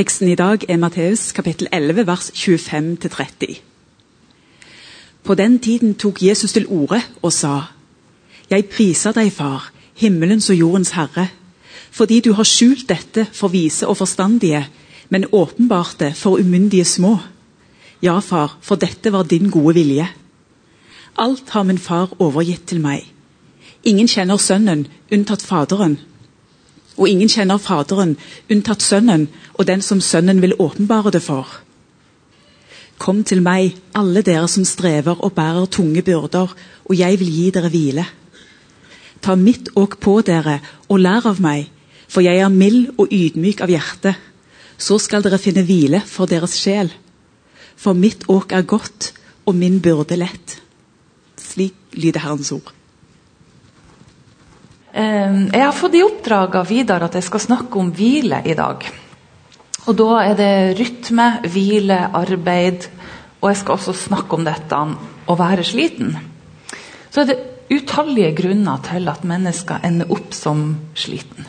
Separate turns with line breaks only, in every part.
Teksten i dag er Matteus kapittel 11 vers 25-30. På den tiden tok Jesus til orde og sa:" Jeg priser deg, Far, himmelens og jordens Herre, fordi du har skjult dette for vise og forstandige, men åpenbart det for umyndige små. Ja, far, for dette var din gode vilje. Alt har min far overgitt til meg. Ingen kjenner Sønnen unntatt Faderen. Og ingen kjenner Faderen unntatt Sønnen og den som Sønnen vil åpenbare det for. Kom til meg, alle dere som strever og bærer tunge byrder, og jeg vil gi dere hvile. Ta mitt åk på dere og lær av meg, for jeg er mild og ydmyk av hjerte. Så skal dere finne hvile for deres sjel. For mitt åk er godt, og min byrde lett. Slik lyder Herrens ord.
Jeg har fått i oppdrag av Vidar at jeg skal snakke om hvile i dag. Og Da er det rytme, hvile, arbeid. Og jeg skal også snakke om dette å være sliten. Så er det utallige grunner til at mennesker ender opp som sliten.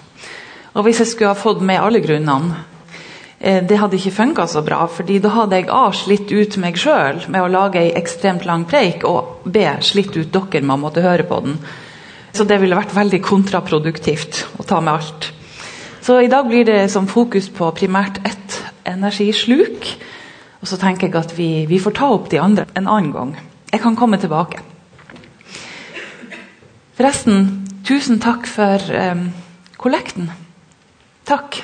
Og Hvis jeg skulle ha fått med alle grunnene, eh, det hadde ikke funka så bra. fordi da hadde jeg A slitt ut meg sjøl med å lage ei ekstremt lang preik, og B slitt ut dere med å måtte høre på den. Så det ville vært veldig kontraproduktivt å ta med alt. Så i dag blir det som fokus på primært ett energisluk. Og så tenker jeg at vi, vi får ta opp de andre en annen gang. Jeg kan komme tilbake. Forresten, tusen takk for um, kollekten. Takk.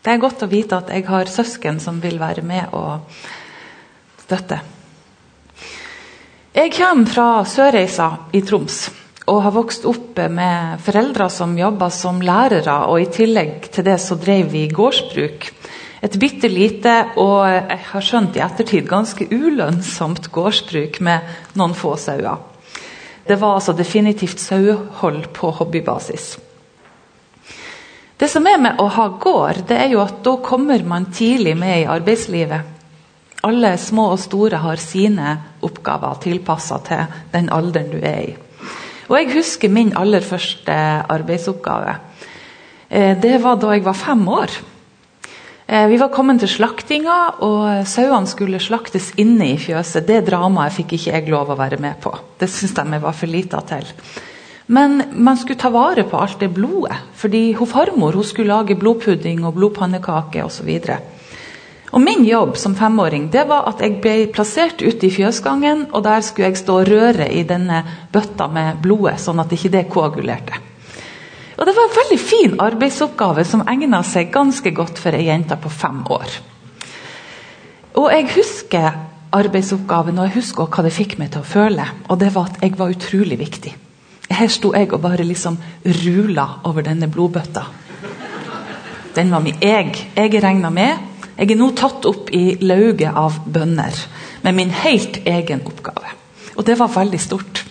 Det er godt å vite at jeg har søsken som vil være med og støtte. Jeg kommer fra Sørreisa i Troms og har vokst opp med foreldre som jobba som lærere. og I tillegg til det så drev vi gårdsbruk. Et bitte lite og jeg har skjønt i ettertid ganske ulønnsomt gårdsbruk med noen få sauer. Det var altså definitivt sauehold på hobbybasis. Det som er med å ha gård, det er jo at da kommer man tidlig med i arbeidslivet. Alle små og store har sine oppgaver tilpassa til den alderen du er i. Og jeg husker min aller første arbeidsoppgave. Eh, det var da jeg var fem år. Eh, vi var kommet til slaktinga, og sauene skulle slaktes inne i fjøset. Det dramaet fikk ikke jeg lov å være med på. Det syntes de jeg var for lita til. Men man skulle ta vare på alt det blodet. fordi hun farmor hun skulle lage blodpudding og blodpannekaker osv. Og Min jobb som femåring det var at jeg ble plassert ute i fjøsgangen. og Der skulle jeg stå og røre i denne bøtta med blodet, sånn at ikke det koagulerte. Og Det var en veldig fin arbeidsoppgave som egna seg ganske godt for ei jente på fem år. Og Jeg husker arbeidsoppgaven og jeg husker hva det fikk meg til å føle. Og det var at jeg var utrolig viktig. Her sto jeg og bare liksom rula over denne blodbøtta. Den var min. Jeg, jeg regna med jeg er nå tatt opp i lauget av bønder med min helt egen oppgave. Og det var veldig stort.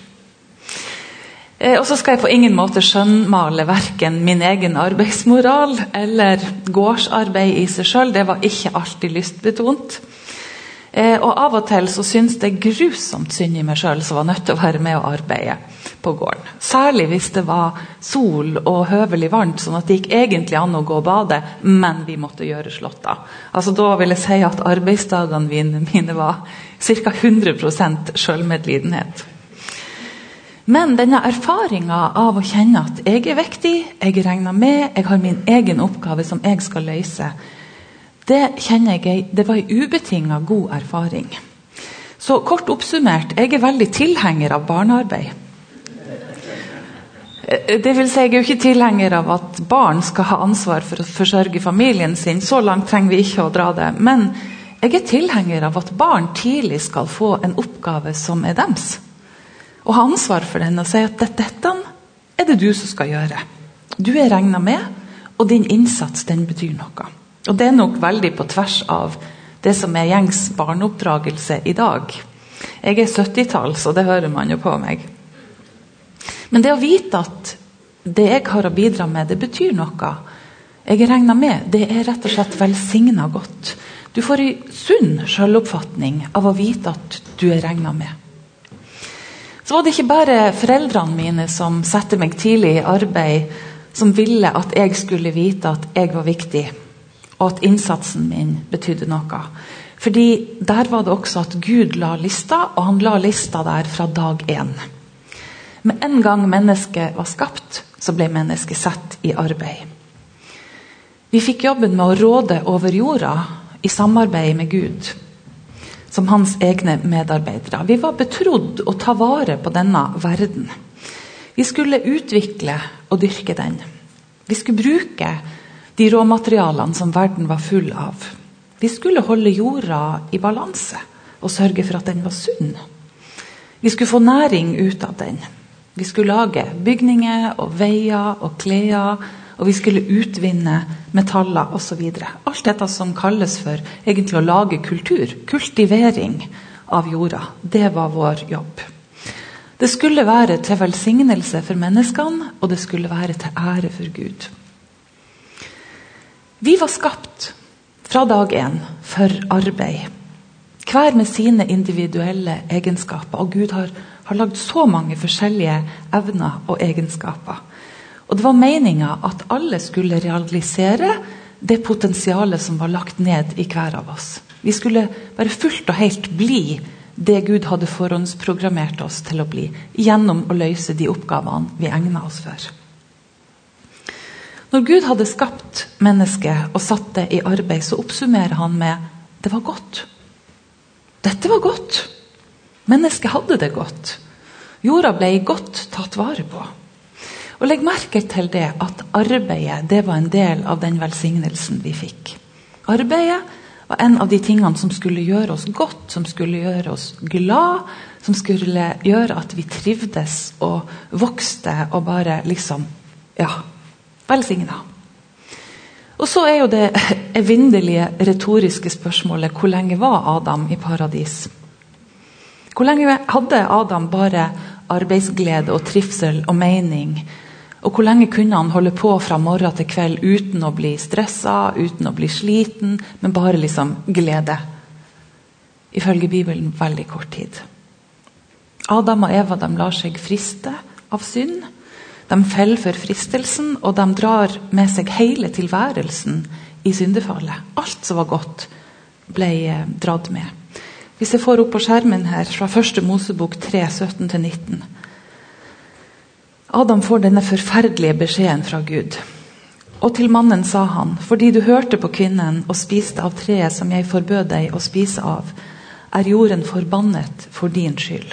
Eh, og så skal jeg på ingen måte skjønnmale verken min egen arbeidsmoral eller gårdsarbeid i seg sjøl. Det var ikke alltid lystbetont. Eh, og av og til så syns det grusomt synd i meg sjøl som var nødt til å være med og arbeide på gården. Særlig hvis det var sol og høvelig varmt, sånn at det gikk egentlig an å gå og bade, men vi måtte gjøre slåtta. Altså, da vil jeg si at arbeidsdagene mine, var ca. 100% sjølmedlidenhet. Men denne erfaringa av å kjenne at jeg er viktig, jeg er regna med, jeg har min egen oppgave som jeg skal løse, det kjenner jeg, det var en ubetinga god erfaring. Så kort oppsummert, jeg er veldig tilhenger av barnearbeid. Eh, det vil si, Jeg er jo ikke tilhenger av at barn skal ha ansvar for å forsørge familien sin. Så langt trenger vi ikke å dra det. Men jeg er tilhenger av at barn tidlig skal få en oppgave som er deres. Og ha ansvar for den og si at dette er det du som skal gjøre. Du er regna med, og din innsats den betyr noe. Og Det er nok veldig på tvers av det som er gjengs barneoppdragelse i dag. Jeg er 70-talls, og det hører man jo på meg. Men det å vite at det jeg har å bidra med, det betyr noe. Jeg er regna med. Det er rett og slett velsigna godt. Du får ei sunn selvoppfatning av å vite at du er regna med. Så var det ikke bare foreldrene mine som satte meg tidlig i arbeid, som ville at jeg skulle vite at jeg var viktig. og at innsatsen min betydde noe. Fordi der var det også at Gud la lista, og han la lista der fra dag én. Med en gang mennesket var skapt, så ble mennesket satt i arbeid. Vi fikk jobben med å råde over jorda i samarbeid med Gud. Som hans egne medarbeidere. Vi var betrodd å ta vare på denne verden. Vi skulle utvikle og dyrke den. Vi skulle bruke de råmaterialene som verden var full av. Vi skulle holde jorda i balanse og sørge for at den var sunn. Vi skulle få næring ut av den. Vi skulle lage bygninger og veier og klær. Og vi skulle utvinne metaller osv. Alt dette som kalles for egentlig å lage kultur. Kultivering av jorda. Det var vår jobb. Det skulle være til velsignelse for menneskene, og det skulle være til ære for Gud. Vi var skapt fra dag én for arbeid. Hver med sine individuelle egenskaper. Og Gud har, har lagd så mange forskjellige evner og egenskaper. Og Det var meninga at alle skulle realisere det potensialet som var lagt ned i hver av oss. Vi skulle bare fullt og helt bli det Gud hadde forhåndsprogrammert oss til å bli, gjennom å løse de oppgavene vi egna oss for. Når Gud hadde skapt mennesket og satt det i arbeid, så oppsummerer han med det var godt. Dette var godt. Mennesket hadde det godt. Jorda ble godt tatt vare på. Og Legg merke til det at arbeidet det var en del av den velsignelsen vi fikk. Arbeidet var en av de tingene som skulle gjøre oss godt, som skulle gjøre oss glad, som skulle gjøre at vi trivdes og vokste og bare liksom Ja, velsigna. Og så er jo det evinnelige retoriske spørsmålet hvor lenge var Adam i paradis? Hvor lenge hadde Adam bare arbeidsglede og trivsel og mening og hvor lenge kunne han holde på fra morgen til kveld uten å bli stressa, uten å bli sliten, men bare liksom glede? Ifølge Bibelen veldig kort tid. Adam og Eva de lar seg friste av synd. De faller for fristelsen, og de drar med seg hele tilværelsen i syndefallet. Alt som var godt, ble eh, dratt med. Hvis jeg får opp på skjermen her fra 1. Mosebok 3, 17-19 Adam får denne forferdelige beskjeden fra Gud. Og til mannen sa han, fordi du hørte på kvinnen og spiste av treet som jeg forbød deg å spise av, er jorden forbannet for din skyld.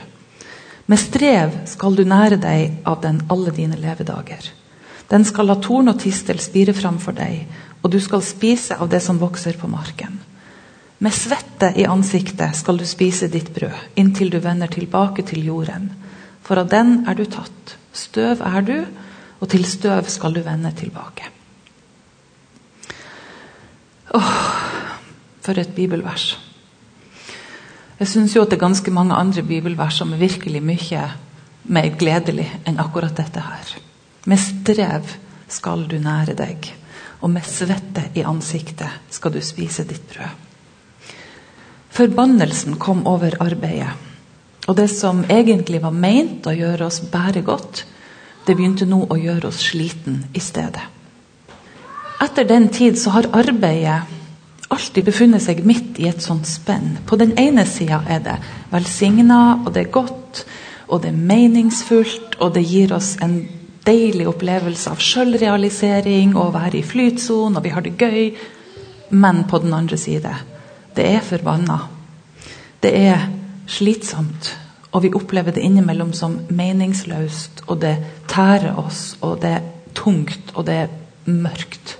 Med strev skal du nære deg av den alle dine levedager. Den skal la torn og tistel spire fram for deg, og du skal spise av det som vokser på marken. Med svette i ansiktet skal du spise ditt brød, inntil du vender tilbake til jorden, for av den er du tatt. Støv er du, og til støv skal du vende tilbake. Åh, for et bibelvers. Jeg syns jo at det er ganske mange andre bibelvers som er virkelig mye mer gledelig enn akkurat dette her. Med strev skal du nære deg, og med svette i ansiktet skal du spise ditt brød. Forbannelsen kom over arbeidet. Og det som egentlig var meint å gjøre oss bære godt, det begynte nå å gjøre oss sliten i stedet. Etter den tid så har arbeidet alltid befunnet seg midt i et sånt spenn. På den ene sida er det velsigna, og det er godt, og det er meningsfullt, og det gir oss en deilig opplevelse av sjølrealisering og å være i flytsonen, og vi har det gøy. Men på den andre side, det er forbanna. Det er slitsomt. Og vi opplever det innimellom som meningsløst, og det tærer oss, og det er tungt, og det er mørkt.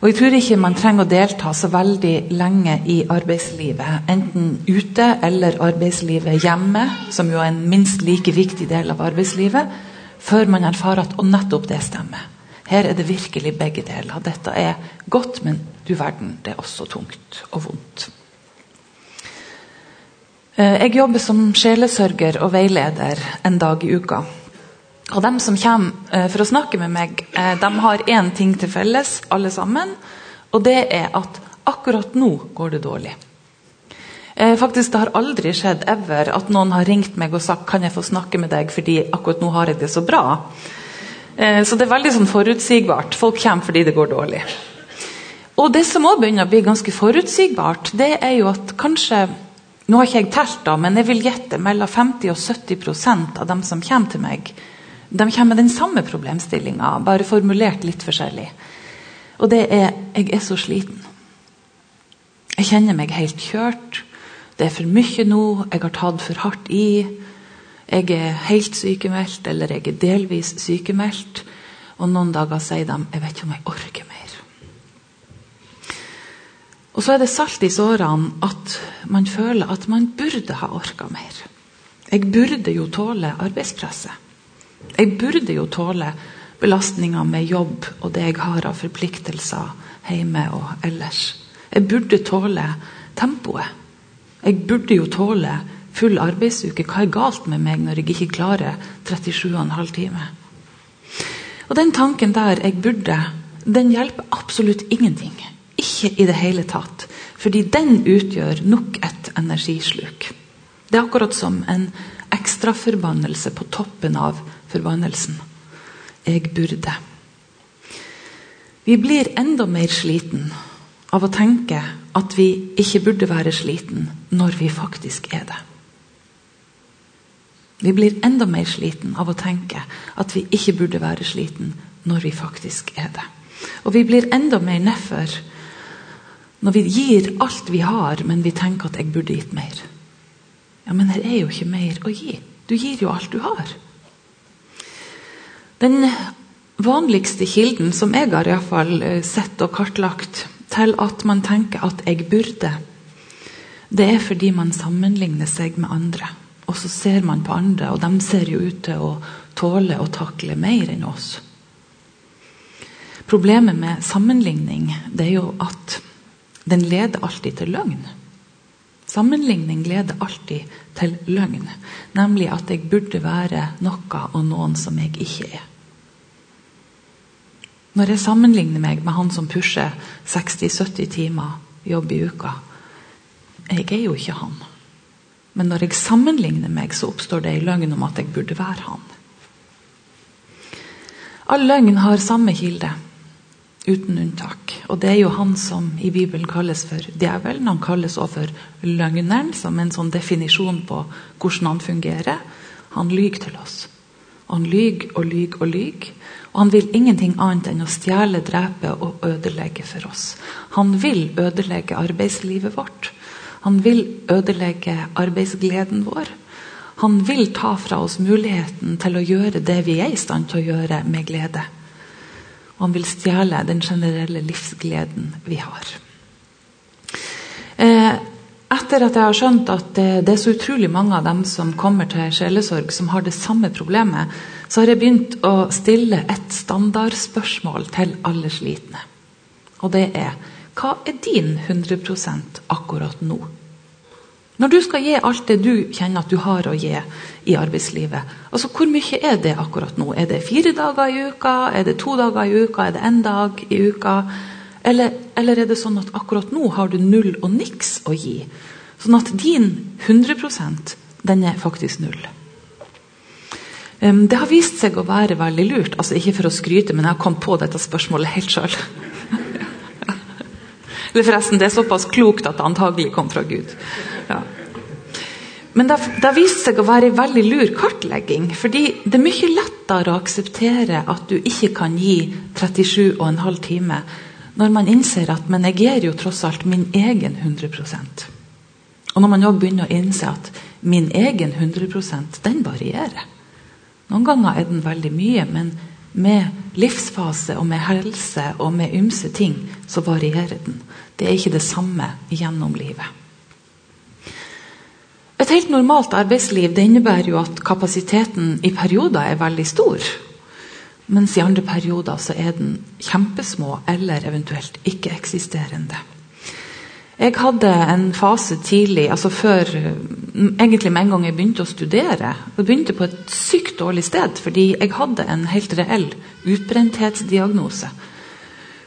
Og Jeg tror ikke man trenger å delta så veldig lenge i arbeidslivet. Enten ute eller arbeidslivet hjemme, som jo er en minst like viktig del av arbeidslivet, før man erfarer at og nettopp det stemmer. Her er det virkelig begge deler. Dette er godt, men du verden, det er også tungt og vondt. Eh, jeg jobber som sjelesørger og veileder en dag i uka. Og De som kommer eh, for å snakke med meg, eh, de har én ting til felles, alle sammen. Og det er at akkurat nå går det dårlig. Faktisk, Det har aldri skjedd ever at noen har ringt meg og sagt kan jeg få snakke med deg fordi akkurat nå har jeg det så bra. Så det er veldig sånn forutsigbart. Folk kommer fordi det går dårlig. Og det som også begynner å bli ganske forutsigbart, det er jo at kanskje nå har ikke jeg telt, da, men jeg vil gjette mellom 50 og 70% av dem som kommer til meg, de kommer med den samme problemstillinga, bare formulert litt forskjellig. Og det er jeg er så sliten. Jeg kjenner meg helt kjørt. Det er for mye nå. Jeg har tatt for hardt i. Jeg er helt sykemeldt, eller jeg er delvis sykemeldt. Og noen dager sier de jeg vet ikke om jeg orker mer. Og så er det salt i sårene at man føler at man burde ha orka mer. Jeg burde jo tåle arbeidspresset. Jeg burde jo tåle belastninga med jobb og det jeg har av forpliktelser hjemme og ellers. Jeg burde tåle tempoet. Jeg burde jo tåle full arbeidsuke. Hva er galt med meg når jeg ikke klarer 37,5 timer? Og Den tanken der, jeg burde, den hjelper absolutt ingenting. Ikke i det hele tatt. Fordi den utgjør nok et energisluk. Det er akkurat som en ekstraforbannelse på toppen av forbannelsen. Jeg burde. Vi blir enda mer sliten av å tenke at vi ikke burde være sliten når vi faktisk er det. Vi blir enda mer sliten av å tenke at vi ikke burde være sliten når vi faktisk er det. Og vi blir enda mer nedfor når vi gir alt vi har, men vi tenker at jeg burde gitt mer. Ja, Men her er jo ikke mer å gi. Du gir jo alt du har. Den vanligste kilden som jeg har i fall eh, sett og kartlagt til at man tenker at 'jeg burde', det er fordi man sammenligner seg med andre. Og så ser man på andre, og de ser jo ut til å tåle og takle mer enn oss. Problemet med sammenligning det er jo at den leder alltid til løgn. Sammenligning leder alltid til løgn, nemlig at jeg burde være noe og noen som jeg ikke er. Når jeg sammenligner meg med han som pusher 60-70 timer jobb i uka Jeg er jo ikke han. Men når jeg sammenligner meg, så oppstår det en løgn om at jeg burde være han. All løgn har samme kilde, uten unntak. Og det er jo han som i Bibelen kalles for djevelen. Han kalles også for løgneren, som en sånn definisjon på hvordan han fungerer. Han lyver til oss. Han lyver og lyver og lyver. Og han vil ingenting annet enn å stjele, drepe og ødelegge for oss. Han vil ødelegge arbeidslivet vårt. Han vil ødelegge arbeidsgleden vår. Han vil ta fra oss muligheten til å gjøre det vi er i stand til å gjøre med glede. Og han vil stjele den generelle livsgleden vi har. Eh, etter at jeg har skjønt at det er så utrolig mange av dem som kommer til sjelesorg, som har det samme problemet, så har jeg begynt å stille et standardspørsmål til alle slitne. Og det er hva er din 100 akkurat nå? Når du skal gi alt det du kjenner at du har å gi i arbeidslivet, altså hvor mye er det akkurat nå? Er det fire dager i uka? Er det to dager i uka? Er det én dag i uka? Eller, eller, er det sånn at akkurat nå har du null og niks å gi? Sånn at din 100 den er faktisk null. Det har vist seg å være veldig lurt. altså Ikke for å skryte, men jeg kommet på dette spørsmålet helt sjøl. Eller forresten, det er såpass klokt at det antagelig kom fra Gud. Ja. Men det, det viste seg å være en veldig lur kartlegging. fordi det er mye lettere å akseptere at du ikke kan gi 37,5 timer når man innser at men jeg gir jo tross alt min egen 100% Og når man også begynner å innse at min egen 100% den varierer. Noen ganger er den veldig mye, men med livsfase og med helse og med ymse ting så varierer den. Det er ikke det samme gjennom livet. Et helt normalt arbeidsliv det innebærer jo at kapasiteten i perioder er veldig stor. Mens i andre perioder så er den kjempesmå eller eventuelt ikke-eksisterende. Jeg hadde en fase tidlig, altså før Egentlig med en gang jeg begynte å studere. Jeg begynte på et sykt dårlig sted, fordi jeg hadde en helt reell utbrenthetsdiagnose.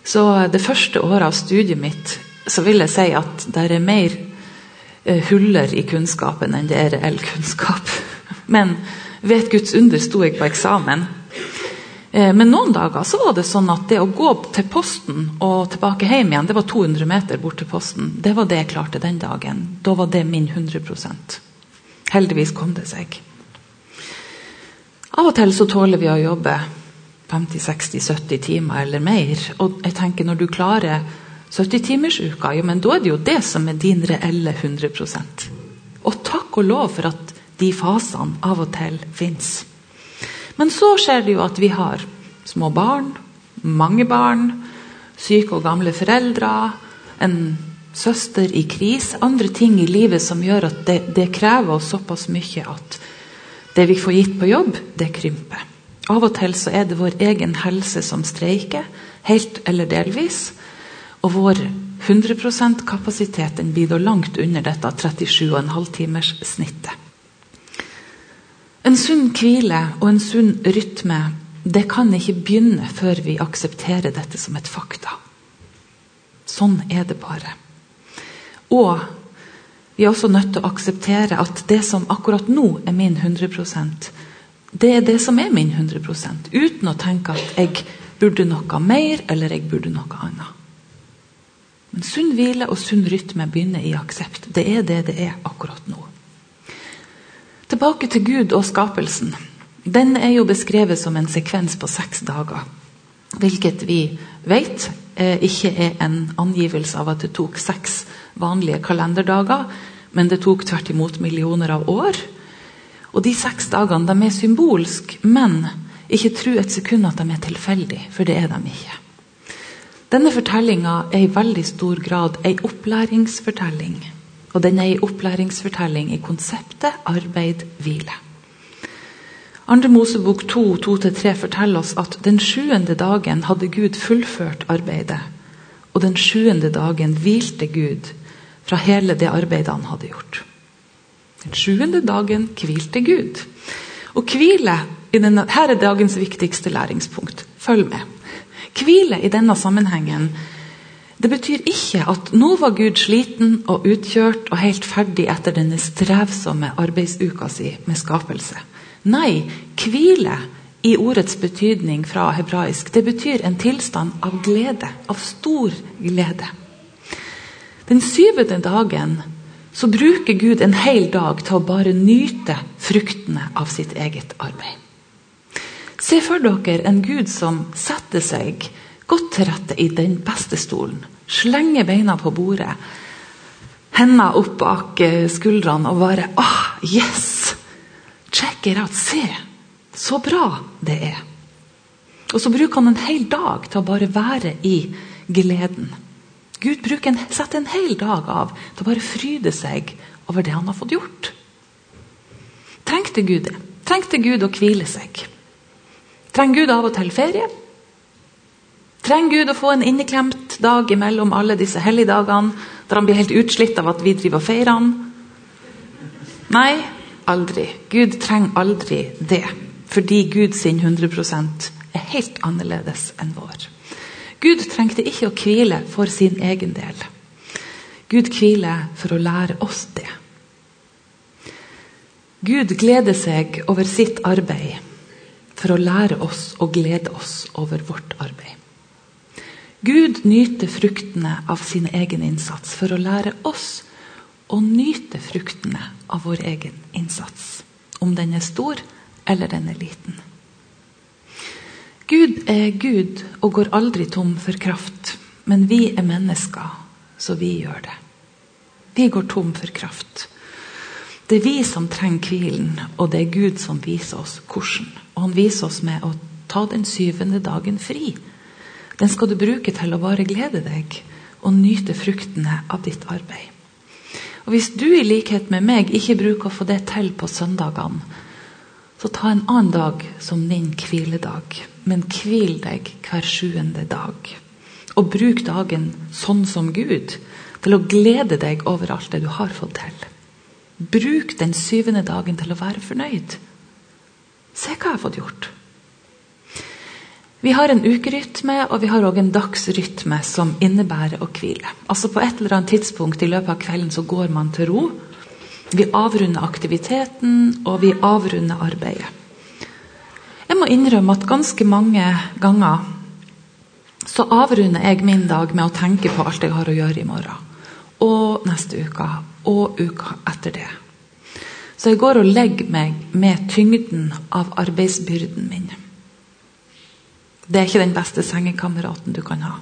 Så det første året av studiet mitt så vil jeg si at det er mer Eh, huller i kunnskapen enn det er reell kunnskap. Men ved et Guds under sto jeg på eksamen. Eh, men noen dager så var det sånn at det å gå til posten og tilbake hjem igjen, det var 200 meter bort til posten. Det var det jeg klarte den dagen. Da var det min 100% Heldigvis kom det seg. Av og til så tåler vi å jobbe 50-60-70 timer eller mer. Og jeg tenker når du klarer 70-timersuka, ja, men da er det jo det som er din reelle 100% Og takk og lov for at de fasene av og til fins. Men så skjer det jo at vi har små barn, mange barn, syke og gamle foreldre, en søster i kris, andre ting i livet som gjør at det, det krever oss såpass mye at det vi får gitt på jobb, det krymper. Av og til så er det vår egen helse som streiker, helt eller delvis. Og vår 100% kapasitet den blir da langt under dette 37,5 snittet. En sunn hvile og en sunn rytme det kan ikke begynne før vi aksepterer dette som et fakta. Sånn er det bare. Og vi er også nødt til å akseptere at det som akkurat nå er min 100% det er det som er min 100% uten å tenke at jeg burde noe mer eller jeg burde noe annet. Men sunn hvile og sunn rytme begynner i aksept. Det er det det er akkurat nå. Tilbake til Gud og skapelsen. Den er jo beskrevet som en sekvens på seks dager. Hvilket vi vet eh, ikke er en angivelse av at det tok seks vanlige kalenderdager, men det tok tvert imot millioner av år. Og De seks dagene de er symbolske, men ikke tro et sekund at de er tilfeldige, for det er de ikke. Denne fortellinga er i veldig stor grad ei opplæringsfortelling. Og den er ei opplæringsfortelling i konseptet arbeid, hvile. Andre Mosebok 2, 2-3 forteller oss at den sjuende dagen hadde Gud fullført arbeidet. Og den sjuende dagen hvilte Gud fra hele det arbeidet han hadde gjort. Den sjuende dagen hvilte Gud. Og hvile Her er dagens viktigste læringspunkt. Følg med. Hvile i denne sammenhengen det betyr ikke at nå var Gud sliten og utkjørt og helt ferdig etter denne strevsomme arbeidsuka si med skapelse. Nei, hvile i ordets betydning fra hebraisk, det betyr en tilstand av glede. Av stor glede. Den syvende dagen så bruker Gud en hel dag til å bare nyte fruktene av sitt eget arbeid. Se for dere en Gud som setter seg godt til rette i den beste stolen, Slenge beina på bordet, hendene opp bak eh, skuldrene og bare ah, yes! Check it out. Se! Så bra det er. Og så bruker han en hel dag til å bare være i gleden. Gud en, setter en hel dag av til å bare fryde seg over det han har fått gjort. Trengte Gud det? Trengte Gud å hvile seg? Trenger Gud av og til ferie? Trenger Gud å få en inneklemt dag imellom alle disse helligdagene, der han blir helt utslitt av at vi driver og feirer han? Nei, aldri. Gud trenger aldri det, fordi Gud sin 100% er helt annerledes enn vår. Gud trengte ikke å hvile for sin egen del. Gud hviler for å lære oss det. Gud gleder seg over sitt arbeid for å lære oss å glede oss over vårt arbeid. Gud nyter fruktene av sin egen innsats for å lære oss å nyte fruktene av vår egen innsats. Om den er stor eller den er liten. Gud er Gud og går aldri tom for kraft. Men vi er mennesker, så vi gjør det. Vi går tom for kraft. Det er vi som trenger hvilen, og det er Gud som viser oss hvordan. Og han viser oss med å ta den syvende dagen fri. Den skal du bruke til å bare glede deg og nyte fruktene av ditt arbeid. Og Hvis du i likhet med meg ikke bruker å få det til på søndagene, så ta en annen dag som din hviledag men hvil deg hver sjuende dag. Og bruk dagen sånn som Gud, til å glede deg over alt det du har fått til. Bruk den syvende dagen til å være fornøyd. Se hva jeg har fått gjort. Vi har en ukerytme og vi har også en dagsrytme som innebærer å hvile. Altså På et eller annet tidspunkt i løpet av kvelden så går man til ro. Vi avrunder aktiviteten, og vi avrunder arbeidet. Jeg må innrømme at ganske mange ganger så avrunder jeg min dag med å tenke på alt jeg har å gjøre i morgen. Og neste uke. Og uka etter det. Så jeg går og legger meg med tyngden av arbeidsbyrden min. Det er ikke den beste sengekameraten du kan ha.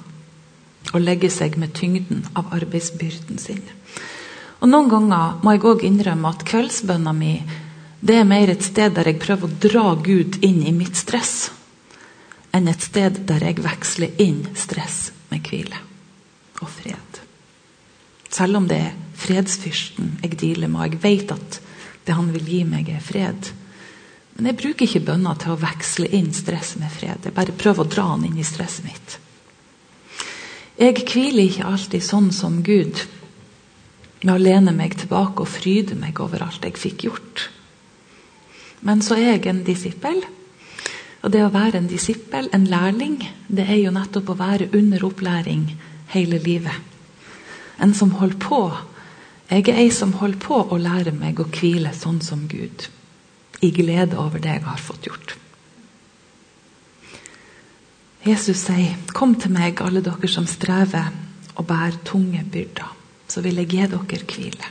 Å legge seg med tyngden av arbeidsbyrden sin. Og Noen ganger må jeg òg innrømme at kveldsbønna mi det er mer et sted der jeg prøver å dra Gud inn i mitt stress, enn et sted der jeg veksler inn stress med hvile og fred. Selv om det er fredsfyrsten jeg dealer med, og jeg vet at det han vil gi meg, er fred. Men jeg bruker ikke bønner til å veksle inn stress med fred. Jeg bare prøver å dra den inn i stresset mitt. Jeg hviler ikke alltid sånn som Gud, med å lene meg tilbake og fryde meg over alt jeg fikk gjort. Men så er jeg en disippel. Og det å være en disippel, en lærling, det er jo nettopp å være under opplæring hele livet. En som holder på. Jeg er ei som holder på å lære meg å hvile sånn som Gud. I glede over det jeg har fått gjort. Jesus sier, 'Kom til meg, alle dere som strever og bærer tunge byrder, så vil jeg gi dere hvile.'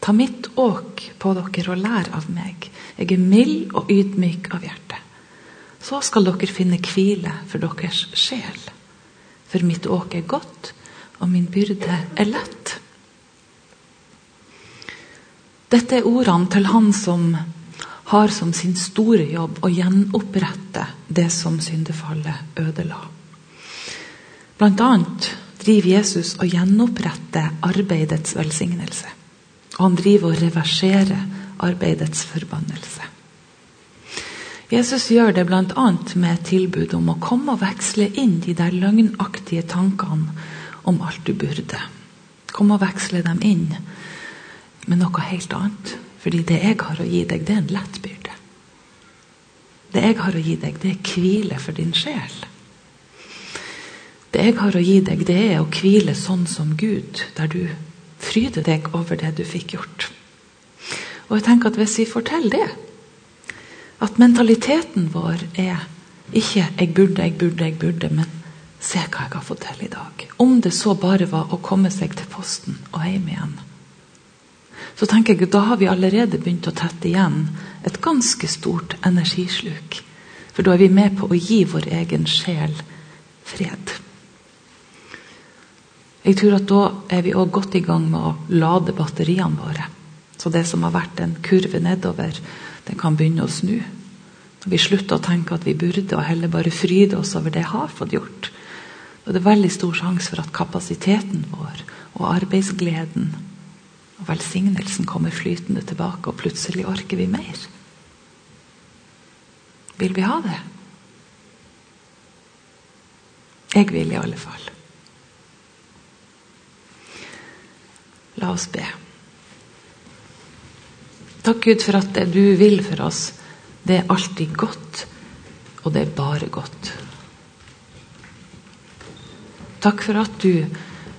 Ta mitt åk på dere og lær av meg. Jeg er mild og ydmyk av hjerte. Så skal dere finne hvile for deres sjel. For mitt åk er godt, og min byrde er lett. Dette er ordene til han som har som sin store jobb å gjenopprette det som syndefallet ødela. Blant annet driver Jesus og gjenoppretter arbeidets velsignelse. Og han driver og reverserer arbeidets forbannelse. Jesus gjør det bl.a. med tilbud om å komme og veksle inn de der løgnaktige tankene om alt du burde. Kom og veksle dem inn med noe helt annet. Fordi det jeg har å gi deg, det er en lett byrde. Det jeg har å gi deg, det er hvile for din sjel. Det jeg har å gi deg, det er å hvile sånn som Gud, der du fryder deg over det du fikk gjort. Og jeg tenker at Hvis vi forteller det, at mentaliteten vår er ikke 'jeg burde, jeg burde, jeg burde', men 'se hva jeg har fått til i dag'. Om det så bare var å komme seg til posten og hjem igjen. Så tenker jeg at da har vi allerede begynt å tette igjen et ganske stort energisluk. For da er vi med på å gi vår egen sjel fred. Jeg tror at Da er vi også godt i gang med å lade batteriene våre. Så det som har vært en kurve nedover, den kan begynne å snu. Når vi slutter å tenke at vi burde, og heller bare fryde oss over det jeg har fått gjort. Det er veldig stor sjanse for at kapasiteten vår og arbeidsgleden velsignelsen kommer flytende tilbake, og plutselig orker vi mer. Vil vi ha det? Jeg vil i alle fall. La oss be. Takk, Gud, for at det du vil for oss, det er alltid godt, og det er bare godt. Takk for at du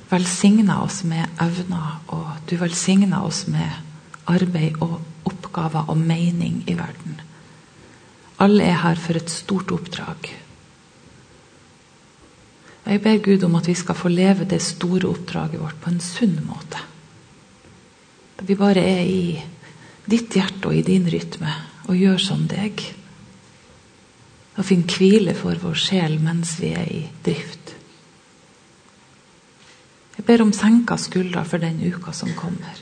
velsigner oss med evner, og du velsigna oss med arbeid og oppgaver og mening i verden. Alle er her for et stort oppdrag. Jeg ber Gud om at vi skal få leve det store oppdraget vårt på en sunn måte. Da vi bare er i ditt hjerte og i din rytme og gjør som deg. Og finner hvile for vår sjel mens vi er i drift. Jeg ber om senka skuldre for den uka som kommer.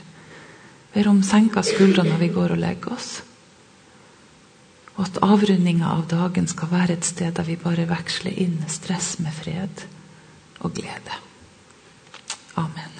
Jeg ber om senka skuldre når vi går og legger oss. Og at avrundinga av dagen skal være et sted der vi bare veksler inn stress med fred og glede. Amen.